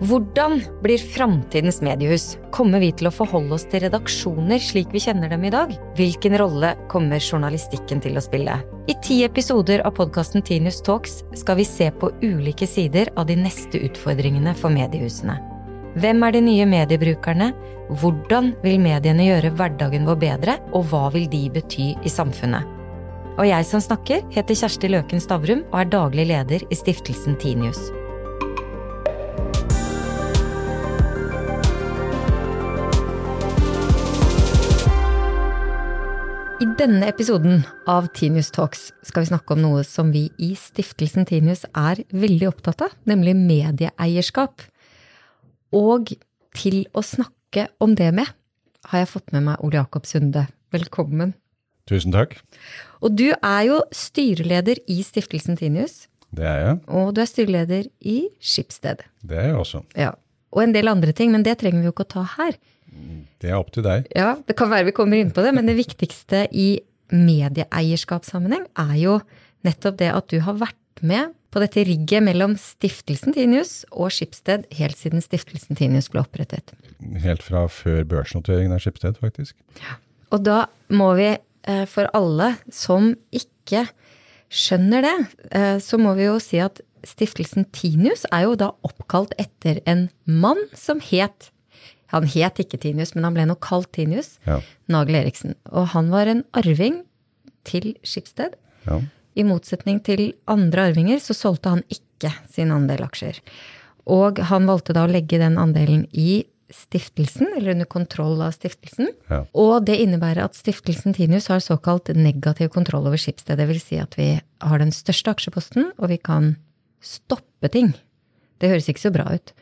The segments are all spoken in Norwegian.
Hvordan blir framtidens mediehus? Kommer vi til å forholde oss til redaksjoner slik vi kjenner dem i dag? Hvilken rolle kommer journalistikken til å spille? I ti episoder av podkasten Tinius Talks skal vi se på ulike sider av de neste utfordringene for mediehusene. Hvem er de nye mediebrukerne? Hvordan vil mediene gjøre hverdagen vår bedre, og hva vil de bety i samfunnet? Og jeg som snakker, heter Kjersti Løken Stavrum og er daglig leder i stiftelsen Tinius. I denne episoden av Tinius Talks skal vi snakke om noe som vi i stiftelsen Tinius er veldig opptatt av, nemlig medieeierskap. Og til å snakke om det med, har jeg fått med meg Ole Jakob Sunde. Velkommen. Tusen takk. Og du er jo styreleder i stiftelsen Tinius. Det er jeg. Og du er styreleder i Skipsted. Det er jeg også. Ja. Og en del andre ting, men det trenger vi jo ikke å ta her. Det er opp til deg. Ja, det kan være vi kommer inn på det, men det viktigste i medieeierskapssammenheng er jo nettopp det at du har vært med på dette rigget mellom Stiftelsen Tinius og Skipsted helt siden Stiftelsen Tinius ble opprettet. Helt fra før børsnoteringen av Skipsted, faktisk. Ja. Og da må vi, eh, for alle som ikke skjønner det, eh, så må vi jo si at Stiftelsen Tinius er jo da oppkalt etter en mann som het han het ikke Tinius, men han ble nok kalt Tinius. Ja. Nagel Eriksen. Og han var en arving til Skipsted. Ja. I motsetning til andre arvinger så solgte han ikke sin andel aksjer. Og han valgte da å legge den andelen i stiftelsen, eller under kontroll av stiftelsen. Ja. Og det innebærer at stiftelsen Tinius har såkalt negativ kontroll over Skipsted. Det vil si at vi har den største aksjeposten, og vi kan stoppe ting. Det høres ikke så bra ut.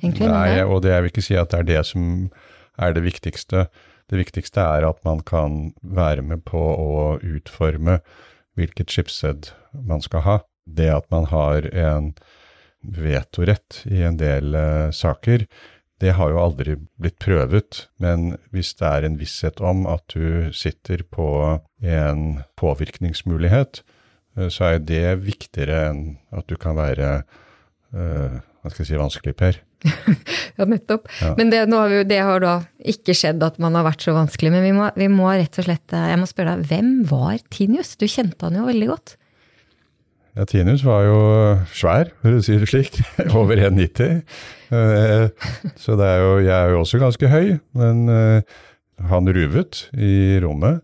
Egentlig, Nei, og det jeg vil ikke si at det er det som er det viktigste. Det viktigste er at man kan være med på å utforme hvilket chipsed man skal ha. Det at man har en vetorett i en del uh, saker, det har jo aldri blitt prøvet. Men hvis det er en visshet om at du sitter på en påvirkningsmulighet, uh, så er det viktigere enn at du kan være eh, hva skal jeg si, vanskelig, Per. Ja, nettopp. Ja. Men det, har vi, det har da ikke skjedd at man har vært så vanskelig. Men vi må, vi må rett og slett eh, Jeg må spørre deg, hvem var Tinius? Du kjente han jo veldig godt. Ja, Tinius var jo svær, for å si det slik. Over 1,90. Eh, Så det er jo, jeg er jo også ganske høy, men eh, han ruvet i rommet.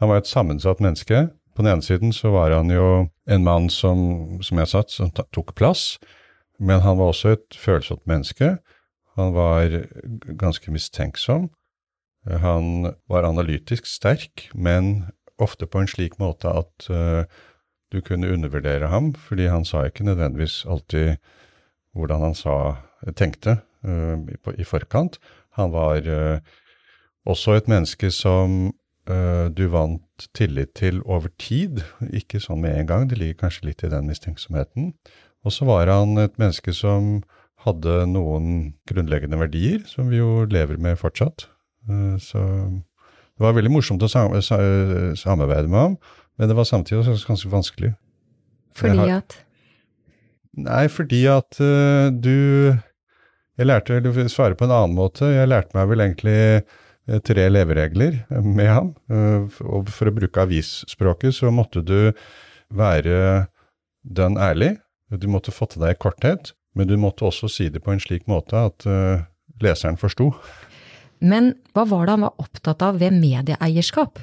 Han var et sammensatt menneske. På den ene siden så var han jo en mann som, som jeg satt, som tok plass. Men han var også et følsomt menneske. Han var ganske mistenksom. Han var analytisk sterk, men ofte på en slik måte at eh, du kunne undervurdere ham, fordi han sa ikke nødvendigvis alltid hvordan han sa, tenkte eh, i, forkant. Han var eh, også et menneske som du vant tillit til over tid, ikke sånn med en gang, det ligger kanskje litt i den mistenksomheten. Og så var han et menneske som hadde noen grunnleggende verdier, som vi jo lever med fortsatt. Eh, Så det var veldig morsomt å samarbeide med ham, men det var samtidig også ganske vanskelig. Fordi at Nei, fordi at eh, du Jeg lærte å svare på en annen måte. Jeg lærte meg vel egentlig eh, tre leveregler med ham. Og for å bruke avisspråket så måtte du være dønn ærlig. Du måtte få til deg korthet, men du måtte også si det på en slik måte at uh, leseren forsto. Men hva var det han var opptatt av ved medieeierskap?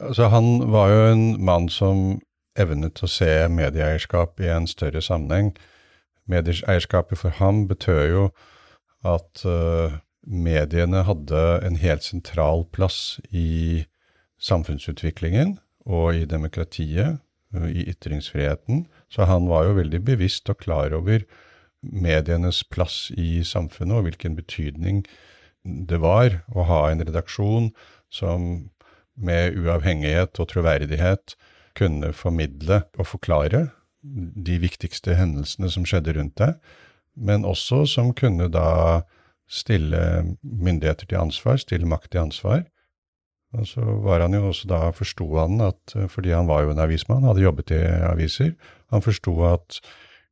Altså, han var jo en mann som evnet å se medieeierskap i en større sammenheng. Medieeierskapet for ham betød jo at eh, mediene hadde en helt sentral plass i samfunnsutviklingen og i demokratiet, i ytringsfriheten. Så han var jo veldig bevisst og klar over medienes plass i samfunnet og hvilken betydning det var å ha en redaksjon som med uavhengighet og troverdighet kunne formidle og forklare de viktigste hendelsene som skjedde rundt deg, men også som kunne da stille myndigheter til ansvar, stille makt til ansvar. Og så var han jo også da, forsto han at, fordi han var jo en avismann, hadde jobbet i aviser, han forsto at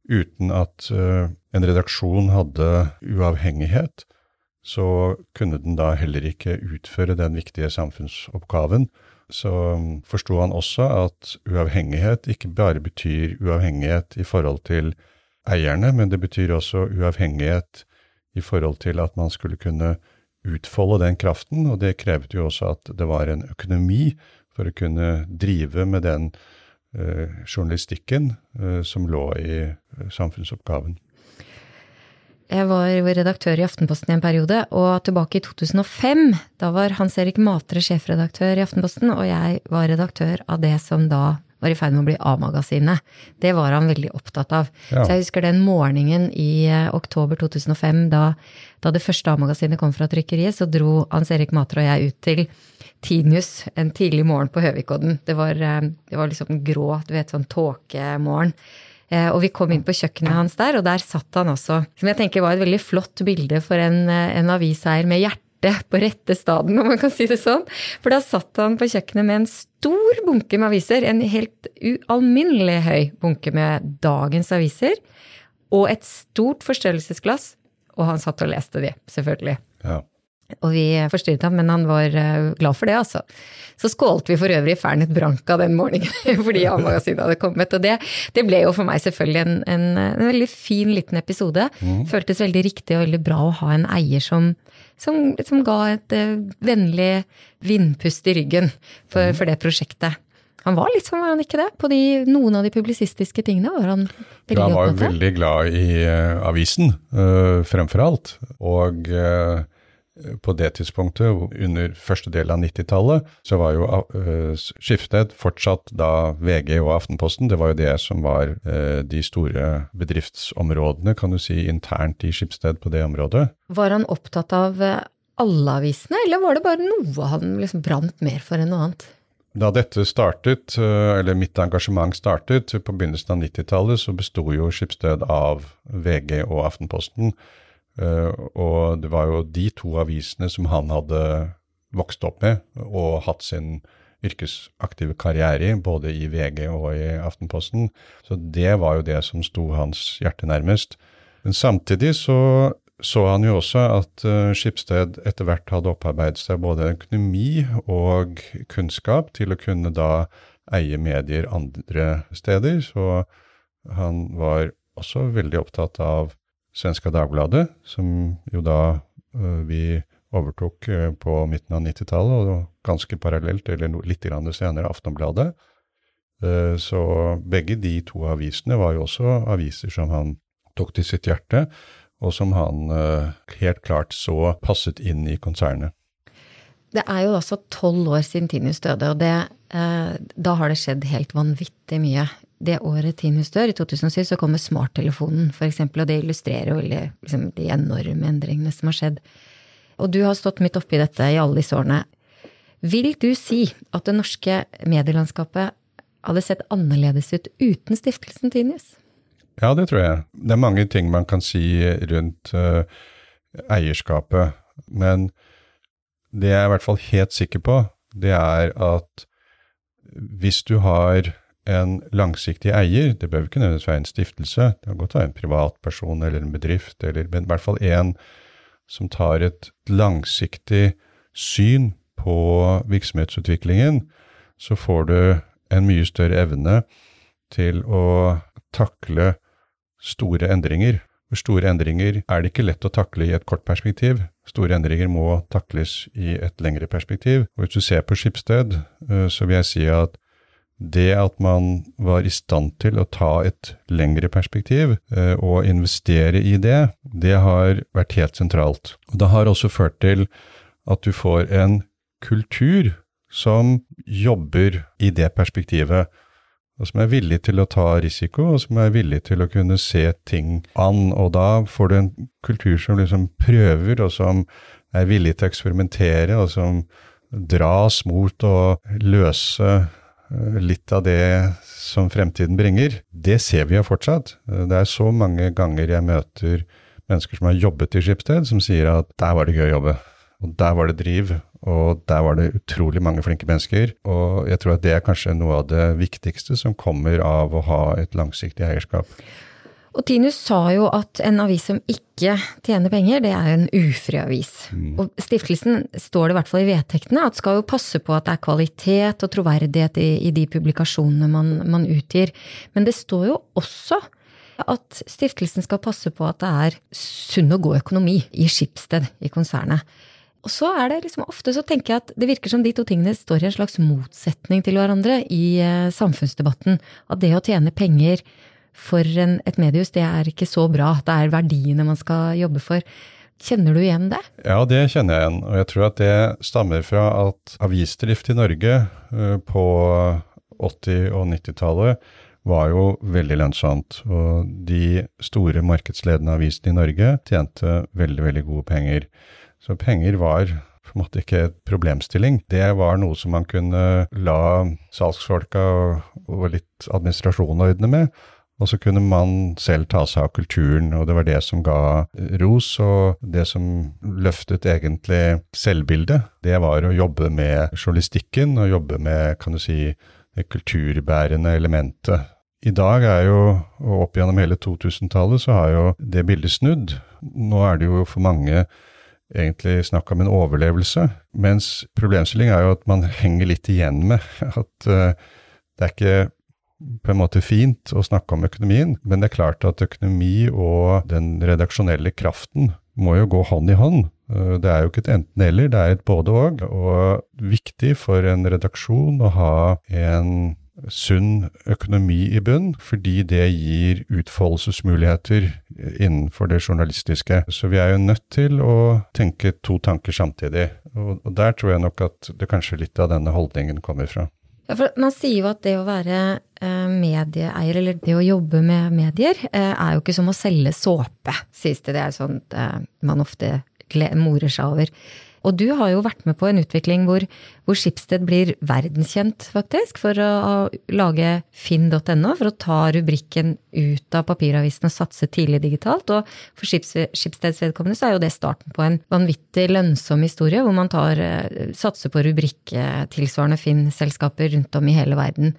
uten at uh, en redaksjon hadde uavhengighet, så kunne den da heller ikke utføre den viktige samfunnsoppgaven. Så um, forsto han også at uavhengighet ikke bare betyr uavhengighet i forhold til eierne, men det betyr også uavhengighet i forhold til at man skulle kunne utfolde den kraften, og det krevde jo også at det var en økonomi for å kunne drive med den eh, journalistikken eh, som lå i uh, samfunnsoppgaven. Jeg var redaktør i Aftenposten i en periode, og tilbake i 2005, da var Hans Erik Matre sjefredaktør i Aftenposten, og jeg var redaktør av det som da var i ferd med å bli A-magasinet. Det var han veldig opptatt av. Ja. Så jeg husker den morgenen i eh, oktober 2005, da, da det første A-magasinet kom fra trykkeriet, så dro Hans Erik Matre og jeg ut til Tinius en tidlig morgen på Høvikodden. Det var, eh, det var liksom grå, du vet, sånn tåkemorgen. Eh, og vi kom inn på kjøkkenet hans der, og der satt han også. Som jeg tenker var et veldig flott bilde for en, en aviseier med hjerte på rette staden, om man kan si det sånn. For da satt han på kjøkkenet med en stor bunke med aviser, en helt ualminnelig høy bunke med dagens aviser, og et stort forstørrelsesglass, og han satt og leste de, selvfølgelig. Ja. Og vi forstyrret ham, men han var eh, glad for det, altså. Så skålte vi for øvrig Fernet Branca den morgenen fordi A-magasinet hadde kommet. Og det, det, ble jo for meg selvfølgelig en, en, en veldig fin liten episode. Mm. Føltes veldig riktig og veldig bra å ha en eier som, som, som ga et uh, vennlig vindpust i ryggen for, mm. for, det prosjektet. Han var litt sånn, var han ikke det? På de, noen av de publisistiske tingene var han veldig Han var veldig glad i uh, avisen, uh, fremfor alt. Og på det tidspunktet, under første del av 90-tallet, så var jo uh, Skifsted fortsatt da VG og Aftenposten. Det var jo det som var uh, de store bedriftsområdene, kan du si, internt i Skipsted på det området. Var han opptatt av eh, alle avisene, eller var det bare noe han liksom brant mer for enn noe annet? Da dette startet, eller mitt engasjement startet på begynnelsen av 90-tallet, så besto jo Skipsted av VG og Aftenposten. Uh, og det var jo de to avisene som han hadde vokst opp med og hatt sin yrkesaktive karriere i, både i VG og i Aftenposten. Så det var jo det som sto hans hjerte nærmest. Men samtidig så så han jo også at uh, Skipsted etter hvert hadde opparbeidet seg både økonomi og kunnskap til å kunne da eie medier andre steder. Så han var også veldig opptatt av Svenska Dagbladet, som jo da uh, vi overtok uh, på midten av 90-tallet, og ganske parallelt, eller litt senere, Aftonbladet. Uh, så begge de to avisene var jo også aviser som han tok til sitt hjerte, og som han helt klart så passet inn i konsernet. Det er jo altså tolv år siden Tinius døde, og det, da har det skjedd helt vanvittig mye det året Tinus dør, i 2007, så kommer smarttelefonen, f.eks., og det illustrerer jo liksom, de enorme endringene som har skjedd. Og du har stått midt oppi dette i alle disse årene. Vil du si at det norske medielandskapet hadde sett annerledes ut uten stiftelsen Tinius? Ja, det tror jeg. Det er mange ting man kan si rundt uh, eierskapet. Men det jeg er i hvert fall helt sikker på, det er at hvis du har en langsiktig eier, det bør ikke nødvendigvis være en stiftelse, det kan godt være en privatperson eller en bedrift, eller, men i hvert fall en som tar et langsiktig syn på virksomhetsutviklingen, så får du en mye større evne til å takle store endringer. For store endringer er det ikke lett å takle i et kort perspektiv. Store endringer må takles i et lengre perspektiv. Og hvis du ser på Skipsted, eh, så vil jeg si at det at man var i stand til å ta et lengre perspektiv eh, og investere i det, det har vært helt sentralt. Det har også ført til at du får en kultur som jobber i det perspektivet, og som er villig til å ta risiko, og som er villig til å kunne se ting an. Og da får du en kultur som liksom prøver, og som er villig til å eksperimentere, og som dras mot å løse litt av det som fremtiden bringer, det ser vi jo fortsatt. Eh, det er så mange ganger jeg møter mennesker som har jobbet i Skipsted, som sier at der var det gøy å jobbe. Og der var det driv, og der var det utrolig mange flinke mennesker. Og jeg tror at det er kanskje noe av det viktigste som kommer av å ha et langsiktig eierskap. Og Tinus sa jo at en avis som ikke tjener penger, det er en ufri avis. Mm. Og stiftelsen står det i hvert fall i vedtektene at skal jo passe på at det er kvalitet og troverdighet i, i de publikasjonene man, man, utgir. Men det står jo også at stiftelsen skal passe på at det er sunn og god økonomi i Skipsted, i konsernet. Og så er det liksom ofte så tenker jeg at det virker som de to tingene står i en slags motsetning til hverandre i eh, samfunnsdebatten. At det å tjene penger for en, et mediehus, det er ikke så bra. Det er verdiene man skal jobbe for. Kjenner du igjen det? Ja, det kjenner jeg igjen. Og jeg tror at det stammer fra at avisdrift i Norge uh, på 80- og 90-tallet var jo veldig lønnsomt. Og de store markedsledende avisene i Norge tjente veldig, veldig gode penger. Så penger var på en måte ikke et problemstilling. Det var noe som man kunne la salgsfolka og, og litt administrasjon ordne med. Og så kunne man selv ta seg av kulturen, og det var det som ga ros. Og det som løftet egentlig selvbildet, det var å jobbe med journalistikken og jobbe med, kan du si, det kulturbærende elementet. I dag er jo, og opp gjennom hele 2000-tallet, så har jo det bildet snudd. Nå er det jo for mange egentlig snakk om en overlevelse, mens problemstillingen er jo at man henger litt igjen med at uh, det er ikke på en måte fint å snakke om økonomien, men det er klart at økonomi og den redaksjonelle kraften må jo gå hånd i hånd. Eh, det er jo ikke et enten-eller, det er et både-og. Og viktig for en redaksjon å ha en sunn økonomi i bunn, fordi det gir utfoldelsesmuligheter innenfor det journalistiske. Så vi er jo nødt til å tenke to tanker samtidig. Og, der tror jeg nok at det kanskje litt av denne holdningen kommer fra. Ja, for Man sier jo at det å være eh, medieeier, eller det å jobbe med medier, eh, er jo ikke som å selge såpe, sies det. Det er sånt eh, man ofte morer seg over. Og du har jo vært med på en utvikling hvor, hvor Skipsted blir verdenskjent, faktisk, for å, å lage finn.no, for å ta rubrikken ut av papiravisen og satse tidlig digitalt. Og for Skipsteds vedkommende så er jo det starten på en vanvittig lønnsom historie, hvor man tar, eh, satser på rubrikktilsvarende Finn-selskaper rundt om i hele verden.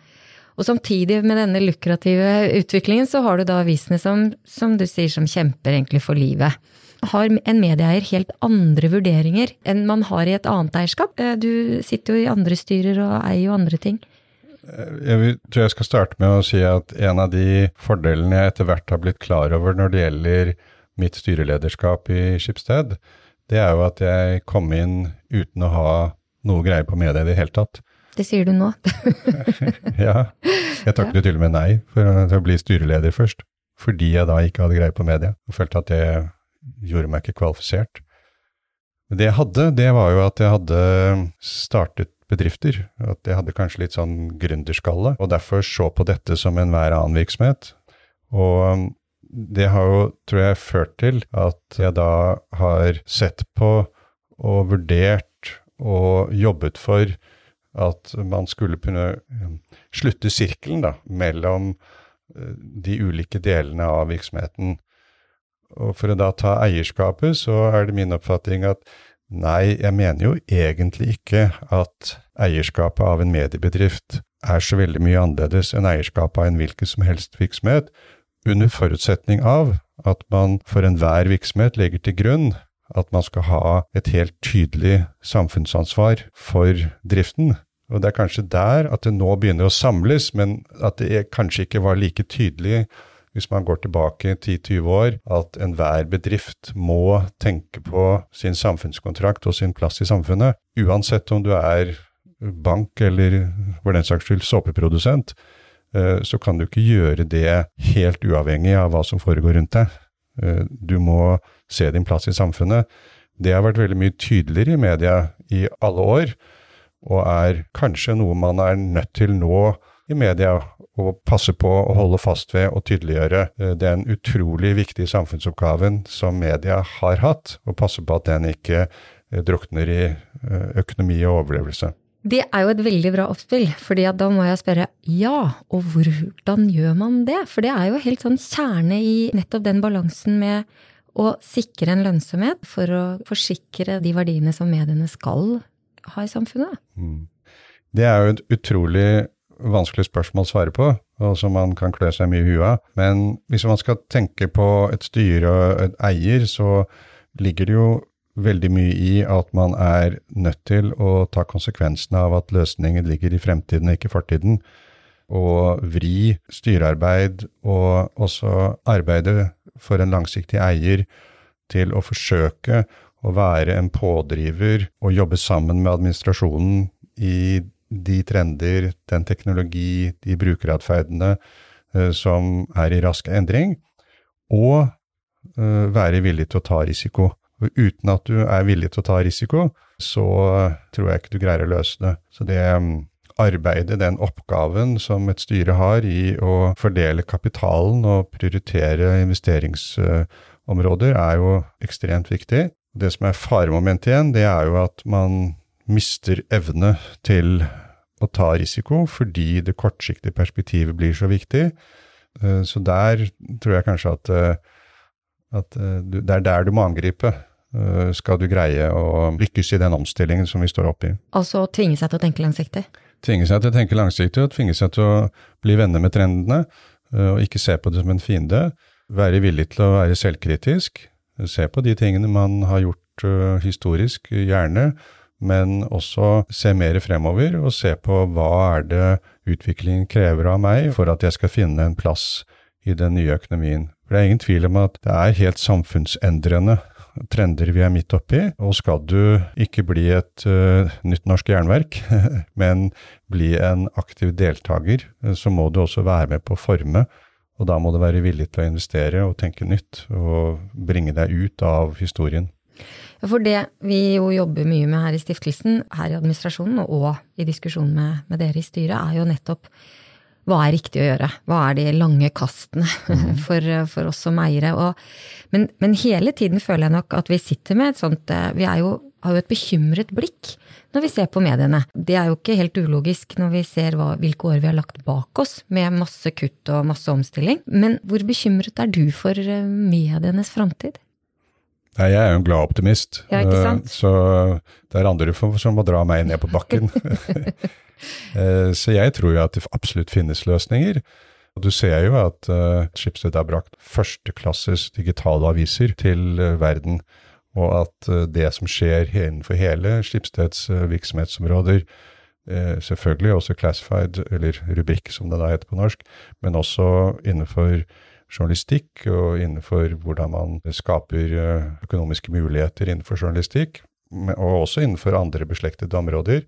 Og samtidig med denne lukrative utviklingen, så har du da avisene som, som du sier, som kjemper egentlig for livet har en medieeier helt andre vurderinger enn man har i et annet eierskap. Eh, du sitter jo i andre styrer og eier jo andre ting. Jeg tror jeg skal starte med å si at en av de fordelene jeg etter hvert har blitt klar over når det gjelder mitt styrelederskap i Skipsted, det er jo at jeg kom inn uten å ha noe greie på media i det hele tatt. Det sier du nå. ja. Jeg takket jo til og med nei for å bli styreleder først. Fordi jeg da ikke hadde greie på media, og følte at det gjorde meg ikke kvalifisert. Det jeg hadde, det var jo at jeg hadde startet bedrifter. At jeg hadde kanskje litt sånn gründerskalle, og derfor så på dette som enhver annen virksomhet. Og um, det har jo, tror jeg, ført til at jeg da har sett på og vurdert og jobbet for at man skulle kunne um, slutte sirkelen da, mellom uh, de ulike delene av virksomheten. Og for å da ta eierskapet, så er det min oppfatning at nei, jeg mener jo egentlig ikke at eierskapet av en mediebedrift er så veldig mye annerledes enn eierskapet av en hvilken som helst virksomhet, under forutsetning av at man for enhver virksomhet legger til grunn at man skal ha et helt tydelig samfunnsansvar for driften. Og det er kanskje der at det nå begynner å samles, men at det kanskje ikke var like tydelig hvis man går tilbake 10-20 år, at enhver bedrift må tenke på sin samfunnskontrakt og sin plass i samfunnet. Uansett om du er bank eller for den saks skyld såpeprodusent, eh, så kan du ikke gjøre det helt uavhengig av hva som foregår rundt deg. Eh, du må se din plass i samfunnet. Det har vært veldig mye tydeligere i media i alle år, og er kanskje noe man er nødt til nå i media og passe på å holde fast ved og tydeliggjøre eh, den utrolig viktige samfunnsoppgaven som media har hatt, og passe på at den ikke eh, drukner i eh, økonomi og overlevelse. Det er jo et veldig bra oppspill, fordi da må jeg spørre ja, og hvordan gjør man det? For det er jo helt sånn kjerne i nettopp den balansen med å sikre en lønnsomhet for å forsikre de verdiene som mediene skal ha i samfunnet. Mm. Det er jo et utrolig vanskelig spørsmål å svare på, og som man kan klø seg mye i huet av. Men hvis man skal tenke på et styre og et eier, så ligger det jo veldig mye i at man er nødt til å ta konsekvensene av at løsningen ligger i fremtiden og ikke fortiden. Og vri styrearbeid og også arbeide for en langsiktig eier til å forsøke å være en pådriver og jobbe sammen med administrasjonen i de trender, den teknologi, de brukeratferdene uh, som er i rask endring, og uh, være villig til å ta risiko. Og uten at du er villig til å ta risiko, så tror jeg ikke du greier å løse det. Så det um, arbeidet, den oppgaven som et styre har i å fordele kapitalen og prioritere investeringsområder, er jo ekstremt viktig. Det som er faremomentet igjen, det er jo at man mister evne til å ta risiko fordi det kortsiktige perspektivet blir så viktig. Eh, så der tror jeg kanskje at, eh, at eh, det er der du må angripe skal du greie å lykkes i den omstillingen som vi står oppe i. Altså tvinge seg til å tenke langsiktig? Tvinge seg til å tenke langsiktig, og tvinge seg til å bli venner med trendene, og ikke se på det som en fiende. Være villig til å være selvkritisk, se på de tingene man har gjort historisk, gjerne, men også se mer fremover og se på hva er det utviklingen krever av meg for at jeg skal finne en plass i den nye økonomien. For det er ingen tvil om at det er helt samfunnsendrende trender vi er midt oppi, og skal du ikke bli et uh, nytt norsk jernverk, men bli en aktiv deltaker, så må du også være med på å forme, og da må du være villig til å investere og tenke nytt, og bringe deg ut av historien. For det vi jo jobber mye med her i stiftelsen, her i administrasjonen og i diskusjonen med, med dere i styret, er jo nettopp hva er riktig å gjøre? Hva er de lange kastene mm. for, for, oss som eiere? Og, men, men, hele tiden føler jeg nok at vi sitter med et sånt eh, Vi jo, har jo et bekymret blikk når vi ser på mediene. Det er jo ikke helt ulogisk når vi ser hva, hvilke år vi har lagt bak oss med masse kutt og masse omstilling. Men hvor bekymret er du for eh, medienes framtid? Nei, jeg er jo en glad optimist. Ja, ikke sant? Så det er andre som må dra meg ned på bakken. Eh, så jeg tror jo at det absolutt finnes løsninger. Og Du ser jo at uh, Schibsted har brakt førsteklasses digitale aviser til verden, og at det som skjer innenfor hele Schibsteds virksomhetsområder, selvfølgelig også classified, eller rubrikk som det da heter på norsk, men også innenfor journalistikk, og innenfor hvordan man skaper eh, økonomiske muligheter innenfor journalistikk, og også innenfor andre beslektede områder,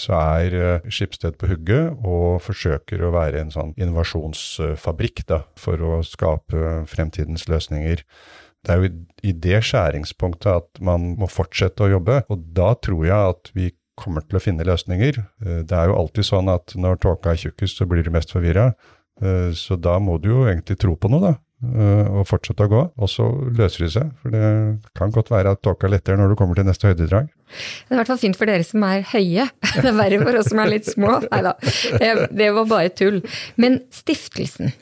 så er eh, Skipsted på hugget og forsøker å være en sånn innovasjonsfabrikk da, for å skape fremtidens løsninger. Det er jo i det skjæringspunktet at man må fortsette å jobbe, og da tror jeg at vi kommer til å finne løsninger. Eh, det er jo alltid sånn at når tåka er tjukkest, så blir du mest forvirra. Eh, så da må du jo egentlig tro på noe, da. Eh, og fortsette å gå. Og så løser det seg. For det kan godt være at tåka letter når du kommer til neste høydedrag. Det er i hvert fall fint for dere som er høye. Det er verre for oss som er litt små. Nei da, det var bare tull. Men stiftelsen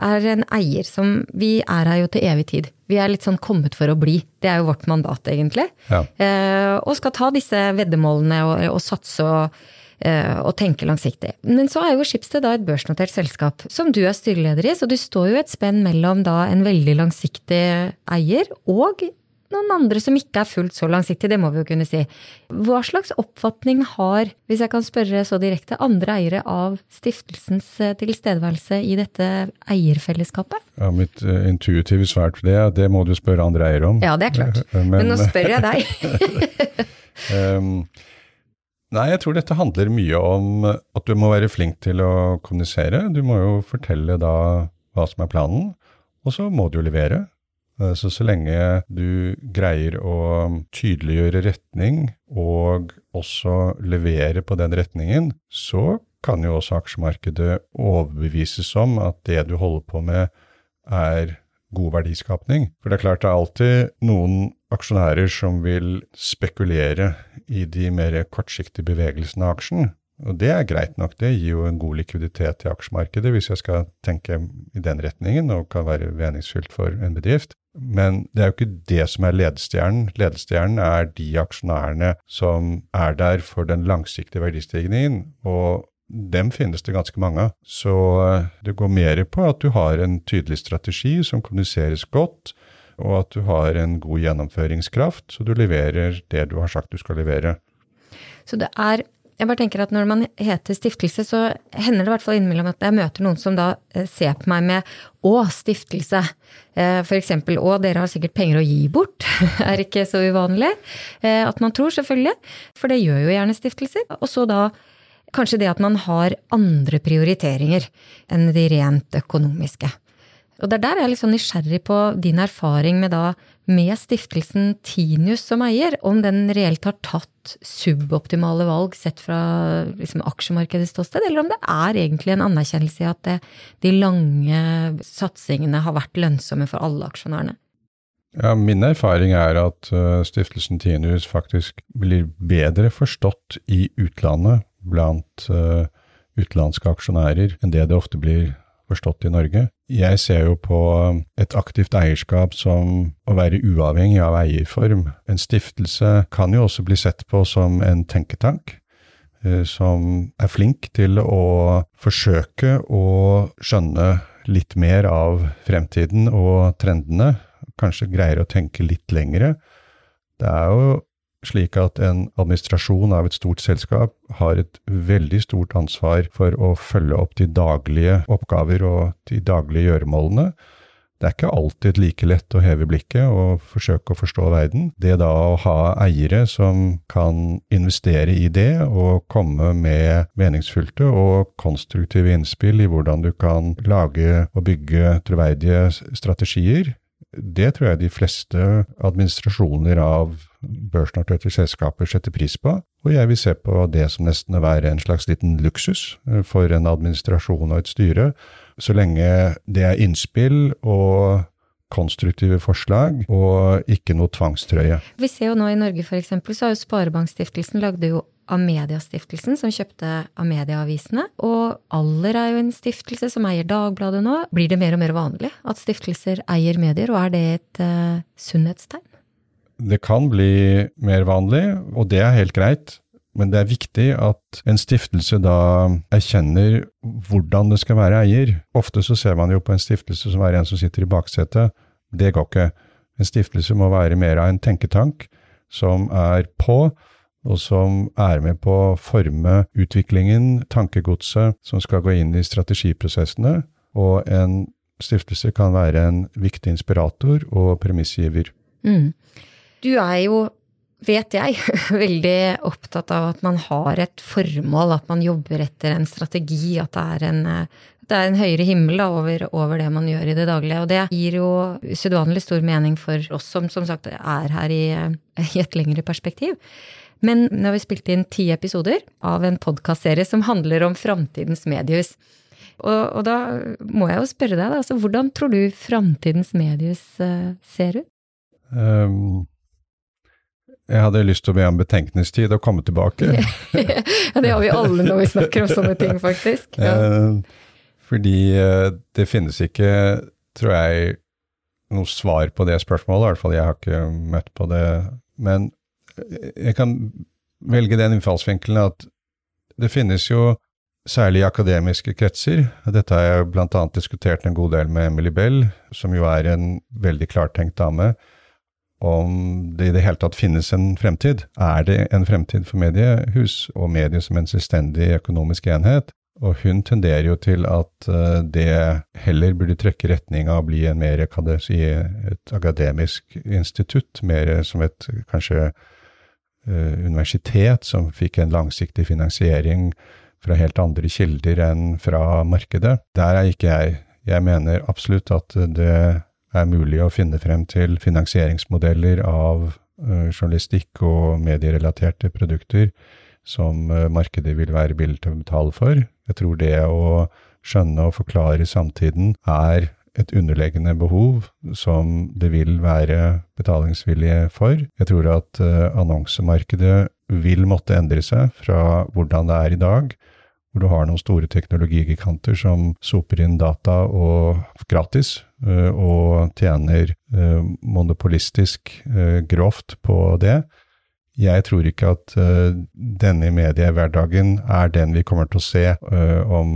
er en eier som Vi er her jo til evig tid. Vi er litt sånn kommet for å bli. Det er jo vårt mandat, egentlig. Ja. Eh, og skal ta disse veddemålene og, og satse og Eh, og tenke langsiktig. Men så er jo Schibsted da et børsnotert selskap som du er styreleder i, så du står jo et spenn mellom da en veldig langsiktig eier og noen andre som ikke er fullt så langsiktig, det må vi jo kunne si. Hva slags oppfatning har, hvis jeg kan spørre så direkte, andre eiere av stiftelsens eh, tilstedeværelse i dette eierfellesskapet? Ja, Mitt uh, intuitive svar til det er det må du spørre andre eiere om. Ja, det er klart. Men, Men nå spør jeg deg. Nei, jeg tror dette handler mye om at du må være flink til å kommunisere. Du må jo fortelle da hva som er planen, og så må du jo levere. Eh, så så lenge du greier å tydeliggjøre retning, og også levere på den retningen, så kan jo også aksjemarkedet overbevises om at det du holder på med, er god verdiskapning. For det er klart det er alltid noen aksjonærer som vil spekulere i de mer kortsiktige bevegelsene av aksjen. Og det er greit nok, det gir jo en god likviditet i aksjemarkedet, hvis jeg skal tenke i den retningen, og kan være meningsfylt for en bedrift. Men det er jo ikke det som er ledestjernen. Ledestjernen er de aksjonærene som er der for den langsiktige verdistigningen. Og dem finnes det ganske mange av. Så eh, det går mer på at du har en tydelig strategi som kommuniseres godt, og at du har en god gjennomføringskraft, så du leverer det du har sagt du skal levere. Så det er jeg bare tenker at Når man heter stiftelse, så hender det i hvert fall innimellom at jeg møter noen som da eh, ser på meg med 'å, stiftelse'. Eh, for eksempel 'å, dere har sikkert penger å gi bort'. er ikke så uvanlig. At man tror, selvfølgelig. For det gjør jo gjerne stiftelser. Og så da kanskje det at man har andre prioriteringer enn de rent økonomiske. Og det er der jeg er litt sånn nysgjerrig på din erfaring med da med stiftelsen Tinius som eier, om den reelt har tatt suboptimale valg sett fra liksom, aksjemarkedets ståsted, eller om det er egentlig en anerkjennelse i at det, de lange satsingene har vært lønnsomme for alle aksjonærene? Ja, Min erfaring er at uh, stiftelsen Tinius faktisk blir bedre forstått i utlandet blant uh, utenlandske aksjonærer enn det det ofte blir forstått i Norge. Jeg ser jo på et aktivt eierskap som å være uavhengig av eierform. En stiftelse kan jo også bli sett på som en tenketank. Eh, som er flink til å forsøke å skjønne litt mer av fremtiden og trendene. Kanskje greier å tenke litt lengre. Det er jo slik at en administrasjon av et stort selskap har et veldig stort ansvar for å følge opp de daglige oppgaver og de daglige gjøremålene. Det er ikke alltid like lett å heve blikket og forsøke å forstå verden. Det da å ha eiere som kan investere i det og komme med meningsfylte og konstruktive innspill i hvordan du kan lage og bygge troverdige strategier, det tror jeg de fleste administrasjoner av børsnoterte selskaper setter pris på, og jeg vil se på det som nesten å være en slags liten luksus eh, for en administrasjon og et styre, så lenge det er innspill og konstruktive forslag, og ikke noe tvangstrøye. Vi ser jo nå i Norge f.eks. så har jo Sparebankstiftelsen lagde jo Amedia-stiftelsen, som kjøpte Amedia-avisene. Og Aller er jo en stiftelse som eier Dagbladet nå. Blir det mer og mer vanlig at stiftelser eier medier, og er det et uh, sunnhetstegn? Det kan bli mer vanlig, og det er helt greit. Men det er viktig at en stiftelse da erkjenner hvordan det skal være eier. Ofte så ser man jo på en stiftelse som er en som sitter i baksetet. Det går ikke. En stiftelse må være mer av en tenketank som er på, og som er med på å forme utviklingen, tankegodset, som skal gå inn i strategiprosessene. Og en stiftelse kan være en viktig inspirator og premissgiver. Mm. Du er jo, vet jeg, veldig opptatt av at man har et formål, at man jobber etter en strategi, at det er en, det er en høyere himmel da, over, over, det man gjør i det daglige. Og det gir jo usedvanlig stor mening for oss som som sagt er her i, i et lengre perspektiv. Men nå har vi spilt inn ti episoder av en podkastserie som handler om framtidens mediehus. Og, og, da må jeg jo spørre deg, altså, hvordan tror du framtidens mediehus uh, ser ut? Um, jeg hadde lyst til å be om betenkningstid og komme tilbake. ja, det har vi alle når vi snakker om sånne ting, faktisk. Ja. Uh, fordi uh, det finnes ikke, tror jeg, noe svar på det spørsmålet. I hvert fall jeg har ikke møtt på det. Men jeg kan velge den innfallsvinkelen at det finnes jo særlig i akademiske kretser. Dette har jeg bl.a. diskutert en god del med Emily Bell, som jo er en veldig klartenkt dame, om det i det hele tatt finnes en fremtid. Er det en fremtid for mediehus og medier som en selvstendig økonomisk enhet? Og hun tenderer jo til at uh, det heller burde trekke retning av å bli en mer, si, et akademisk institutt, mer som et kanskje Eh, universitet som fikk en langsiktig finansiering fra helt andre kilder enn fra markedet. Der er ikke jeg. Jeg mener absolutt at det er mulig å finne frem til finansieringsmodeller av uh, journalistikk og medierelaterte produkter som uh, markedet vil være villig til å betale for. Jeg tror det å skjønne og forklare samtiden er et underliggende behov som det vil være betalingsvilje for. Jeg tror at uh, annonsemarkedet vil måtte endre seg fra hvordan det er i dag, hvor du har noen store teknologigiganter som soper inn data og gratis, og tjener uh, monopolistisk grovt på det. jeg tror ikke at denne mediehverdagen er den vi kommer til å se om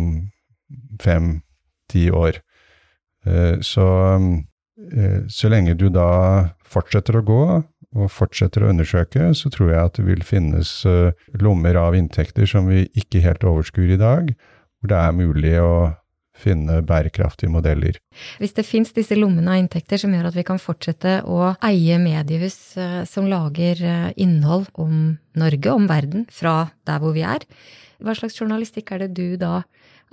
fem-ti år. Så, så lenge du da fortsetter å gå og fortsetter å undersøke, så tror jeg at det vil finnes lommer av inntekter som vi ikke helt overskuer i dag, hvor det er mulig å finne bærekraftige modeller. Hvis det fins disse lommene av inntekter som gjør at vi kan fortsette å eie mediehus eh, som lager eh, innhold om Norge, om verden, fra der hvor vi er, hva slags journalistikk er det du da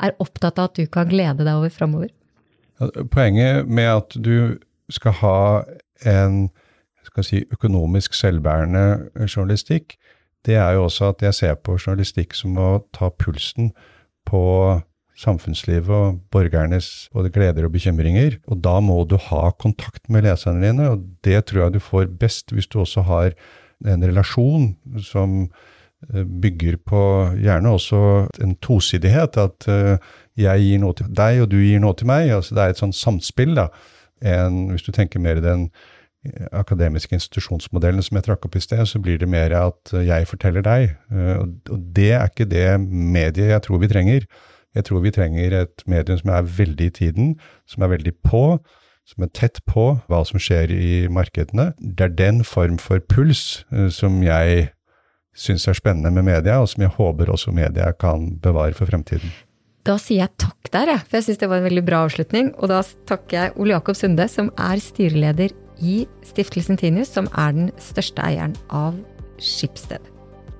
er opptatt av at du kan glede deg over framover? Poenget med at du skal ha en skal si, økonomisk selvbærende journalistikk, det er jo også at jeg ser på journalistikk som å ta pulsen på samfunnslivet og borgernes både gleder og bekymringer. Og da må du ha kontakt med leserne dine, og det tror jeg du får best hvis du også har en relasjon som eh, bygger på gjerne også en tosidighet. At uh, jeg gir noe til deg, og du gir noe til meg. altså Det er et sånn samspill. da. enn hvis du tenker mer i den eh, akademiske institusjonsmodellen som jeg trakk opp i sted, så blir det mer at jeg forteller deg. Og det er ikke det mediet jeg tror vi trenger. Jeg tror vi trenger et medium som er veldig i tiden, som er veldig på, som er tett på hva som skjer i markedene. Det er den form for puls uh, som jeg syns er spennende med media, og som jeg håper også media kan bevare for fremtiden. Da sier jeg takk der, jeg, for jeg syns det var en veldig bra avslutning. Og da takker jeg Ole Jakob Sunde, som er styreleder i Stiftelsen Tinius, som er den største eieren av Skipsted.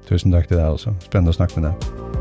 Tusen takk til deg også. Spennende å snakke med deg.